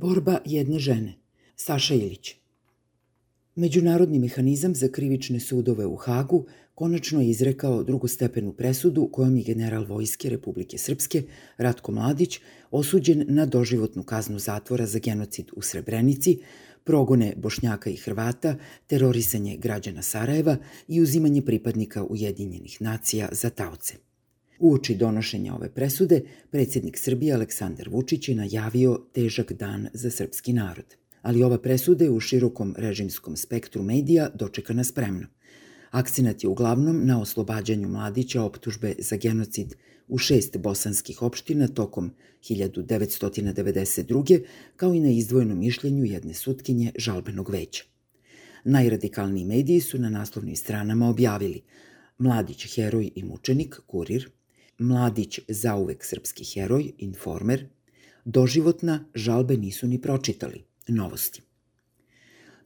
Borba jedne žene. Saša Ilić. Međunarodni mehanizam za krivične sudove u Hagu konačno je izrekao drugostepenu presudu kojom je general Vojske Republike Srpske Ratko Mladić osuđen na doživotnu kaznu zatvora za genocid u Srebrenici, progone Bošnjaka i Hrvata, terorisanje građana Sarajeva i uzimanje pripadnika Ujedinjenih nacija za taoce. Uoči donošenja ove presude, predsjednik Srbije Aleksandar Vučić je najavio težak dan za srpski narod. Ali ova presuda je u širokom režimskom spektru medija dočekana spremno. Akcenat je uglavnom na oslobađanju mladića optužbe za genocid u šest bosanskih opština tokom 1992. kao i na izdvojenom mišljenju jedne sutkinje žalbenog veća. Najradikalniji mediji su na naslovnim stranama objavili Mladić, heroj i mučenik, kurir, Mladić zauvek srpski heroj, informer, doživotna žalbe nisu ni pročitali, novosti.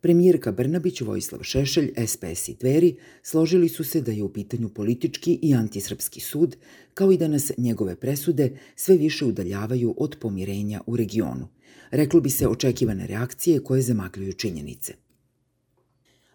Premijerka Brnabić, Vojislav Šešelj, SPS i Dveri složili su se da je u pitanju politički i antisrpski sud, kao i da nas njegove presude sve više udaljavaju od pomirenja u regionu. Reklo bi se očekivane reakcije koje zamagljuju činjenice.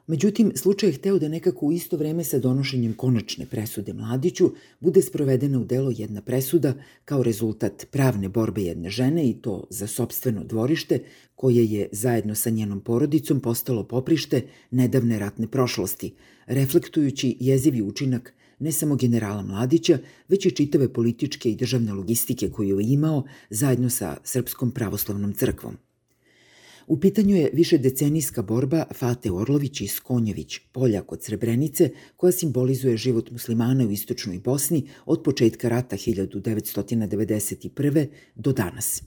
Međutim, slučaj je hteo da nekako u isto vreme sa donošenjem konačne presude Mladiću bude sprovedena u delo jedna presuda kao rezultat pravne borbe jedne žene i to za sobstveno dvorište koje je zajedno sa njenom porodicom postalo poprište nedavne ratne prošlosti, reflektujući jezivi učinak ne samo generala Mladića, već i čitave političke i državne logistike koju je imao zajedno sa Srpskom pravoslavnom crkvom. U pitanju je više decenijska borba Fate Orlović i Skonjević, polja kod Srebrenice, koja simbolizuje život muslimana u istočnoj Bosni od početka rata 1991. do danas.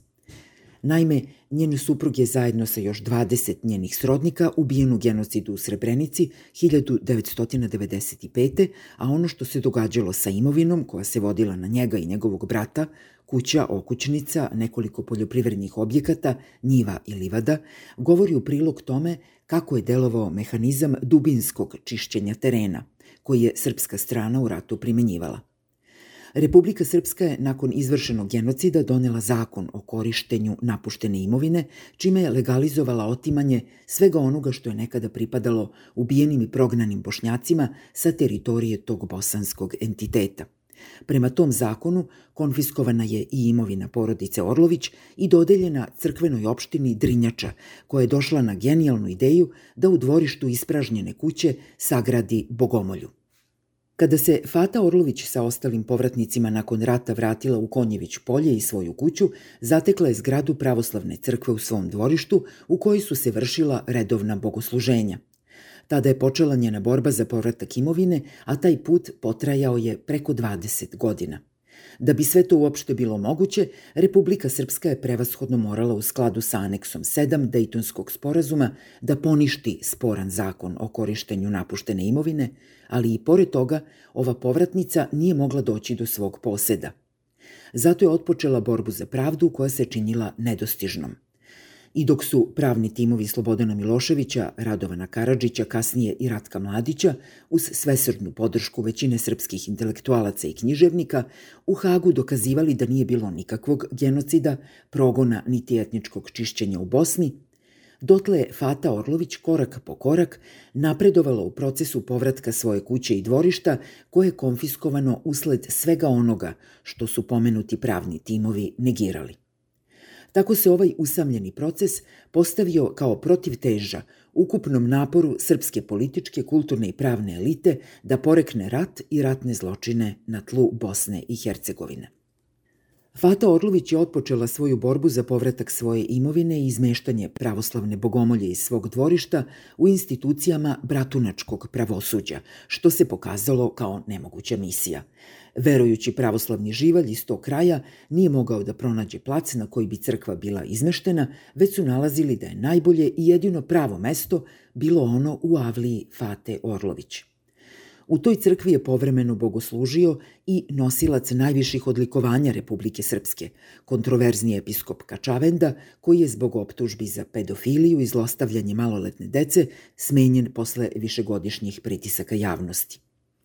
Naime, njen suprug je zajedno sa još 20 njenih srodnika ubijen u genocidu u Srebrenici 1995. a ono što se događalo sa imovinom koja se vodila na njega i njegovog brata, kuća, okućnica, nekoliko poljoprivrednih objekata, njiva i livada, govori u prilog tome kako je delovao mehanizam dubinskog čišćenja terena, koji je srpska strana u ratu primenjivala. Republika Srpska je nakon izvršenog genocida donela zakon o korištenju napuštene imovine, čime je legalizovala otimanje svega onoga što je nekada pripadalo ubijenim i prognanim bošnjacima sa teritorije tog bosanskog entiteta. Prema tom zakonu konfiskovana je i imovina porodice Orlović i dodeljena crkvenoj opštini Drinjača, koja je došla na genijalnu ideju da u dvorištu ispražnjene kuće sagradi bogomolju. Kada se Fata Orlović sa ostalim povratnicima nakon rata vratila u Konjević polje i svoju kuću, zatekla je zgradu pravoslavne crkve u svom dvorištu u kojoj su se vršila redovna bogosluženja. Tada je počela njena borba za povratak imovine, a taj put potrajao je preko 20 godina. Da bi sve to uopšte bilo moguće, Republika Srpska je prevashodno morala u skladu sa aneksom 7 Dejtonskog sporazuma da poništi sporan zakon o korištenju napuštene imovine, ali i pored toga ova povratnica nije mogla doći do svog poseda. Zato je otpočela borbu za pravdu koja se činila nedostižnom. I dok su pravni timovi Slobodana Miloševića, Radovana Karadžića, kasnije i Ratka Mladića, uz svesrdnu podršku većine srpskih intelektualaca i književnika, u Hagu dokazivali da nije bilo nikakvog genocida, progona niti etničkog čišćenja u Bosni, dotle je Fata Orlović korak po korak napredovala u procesu povratka svoje kuće i dvorišta koje je konfiskovano usled svega onoga što su pomenuti pravni timovi negirali. Tako se ovaj usamljeni proces postavio kao protivteža ukupnom naporu srpske političke, kulturne i pravne elite da porekne rat i ratne zločine na tlu Bosne i Hercegovine. Fata Orlović je otpočela svoju borbu za povratak svoje imovine i izmeštanje pravoslavne bogomolje iz svog dvorišta u institucijama bratunačkog pravosuđa, što se pokazalo kao nemoguća misija. Verujući pravoslavni živalj iz tog kraja nije mogao da pronađe plac na koji bi crkva bila izmeštena, već su nalazili da je najbolje i jedino pravo mesto bilo ono u avliji Fate Orlović. U toj crkvi je povremeno bogoslužio i nosilac najviših odlikovanja Republike Srpske, kontroverzni episkop Kačavenda, koji je zbog optužbi za pedofiliju i zlostavljanje maloletne dece smenjen posle višegodišnjih pritisaka javnosti.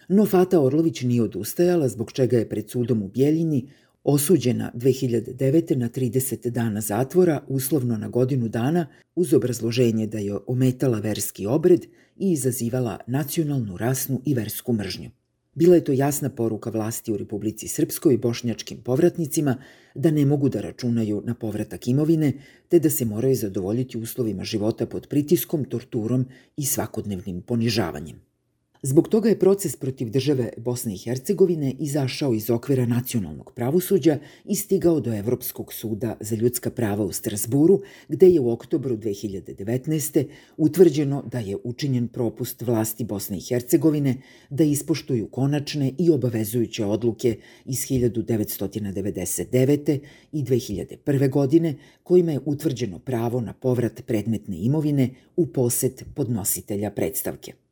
No Fata Orlović nije odustajala, zbog čega je pred sudom u Bjeljini Osuđena 2009. na 30 dana zatvora, uslovno na godinu dana, uz obrazloženje da je ometala verski obred i izazivala nacionalnu, rasnu i versku mržnju. Bila je to jasna poruka vlasti u Republici Srpskoj i bošnjačkim povratnicima da ne mogu da računaju na povratak imovine, te da se moraju zadovoljiti uslovima života pod pritiskom, torturom i svakodnevnim ponižavanjem. Zbog toga je proces protiv države Bosne i Hercegovine izašao iz okvira nacionalnog pravosuđa i stigao do Evropskog suda za ljudska prava u Strasburu, gde je u oktobru 2019. utvrđeno da je učinjen propust vlasti Bosne i Hercegovine da ispoštuju konačne i obavezujuće odluke iz 1999. i 2001. godine, kojima je utvrđeno pravo na povrat predmetne imovine u posed podnositelja predstavke.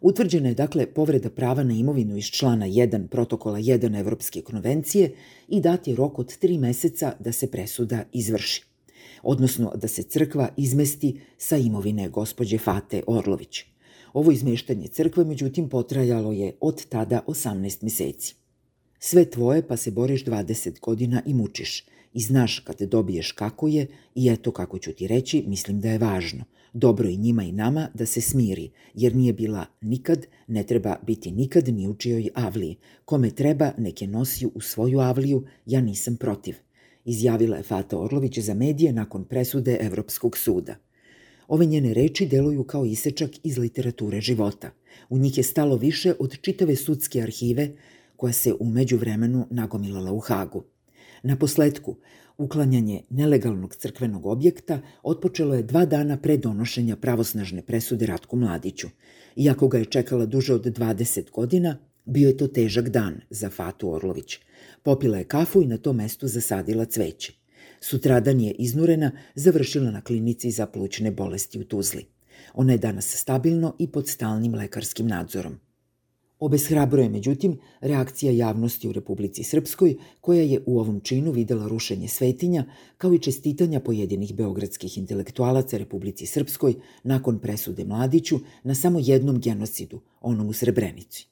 Utvrđena je dakle povreda prava na imovinu iz člana 1 protokola 1 Evropske konvencije i dat je rok od tri meseca da se presuda izvrši, odnosno da se crkva izmesti sa imovine gospođe Fate Orlović. Ovo izmeštanje crkve, međutim, potrajalo je od tada 18 meseci. Sve tvoje pa se boriš 20 godina i mučiš i znaš kad te dobiješ kako je i eto kako ću ti reći, mislim da je važno – Dobro i njima i nama da se smiri, jer nije bila nikad, ne treba biti nikad ni u čijoj avliji. Kome treba, neke nosi u svoju avliju, ja nisam protiv. Izjavila je Fata Orlović za medije nakon presude Evropskog suda. Ove njene reči deluju kao isečak iz literature života. U njih je stalo više od čitave sudske arhive koja se umeđu vremenu nagomilala u Hagu. Na posledku, Uklanjanje nelegalnog crkvenog objekta otpočelo je dva dana pre donošenja pravosnažne presude Ratku Mladiću. Iako ga je čekala duže od 20 godina, bio je to težak dan za Fatu Orlović. Popila je kafu i na to mestu zasadila cveće. Sutradan je iznurena završila na klinici za plućne bolesti u Tuzli. Ona je danas stabilno i pod stalnim lekarskim nadzorom. Obeshrabruje, međutim, reakcija javnosti u Republici Srpskoj, koja je u ovom činu videla rušenje svetinja, kao i čestitanja pojedinih beogradskih intelektualaca Republici Srpskoj nakon presude Mladiću na samo jednom genocidu, onom u Srebrenici.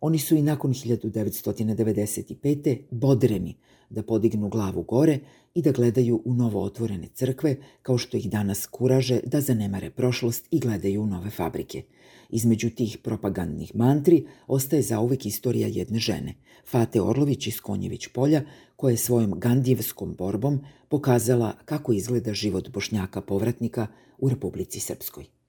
Oni su i nakon 1995. bodreni da podignu glavu gore i da gledaju u novo otvorene crkve, kao što ih danas kuraže da zanemare prošlost i gledaju u nove fabrike – Između tih propagandnih mantri ostaje zauvek istorija jedne žene, Fate Orlović iz Konjević polja, koja je svojom gandijevskom borbom pokazala kako izgleda život bošnjaka povratnika u Republici Srpskoj.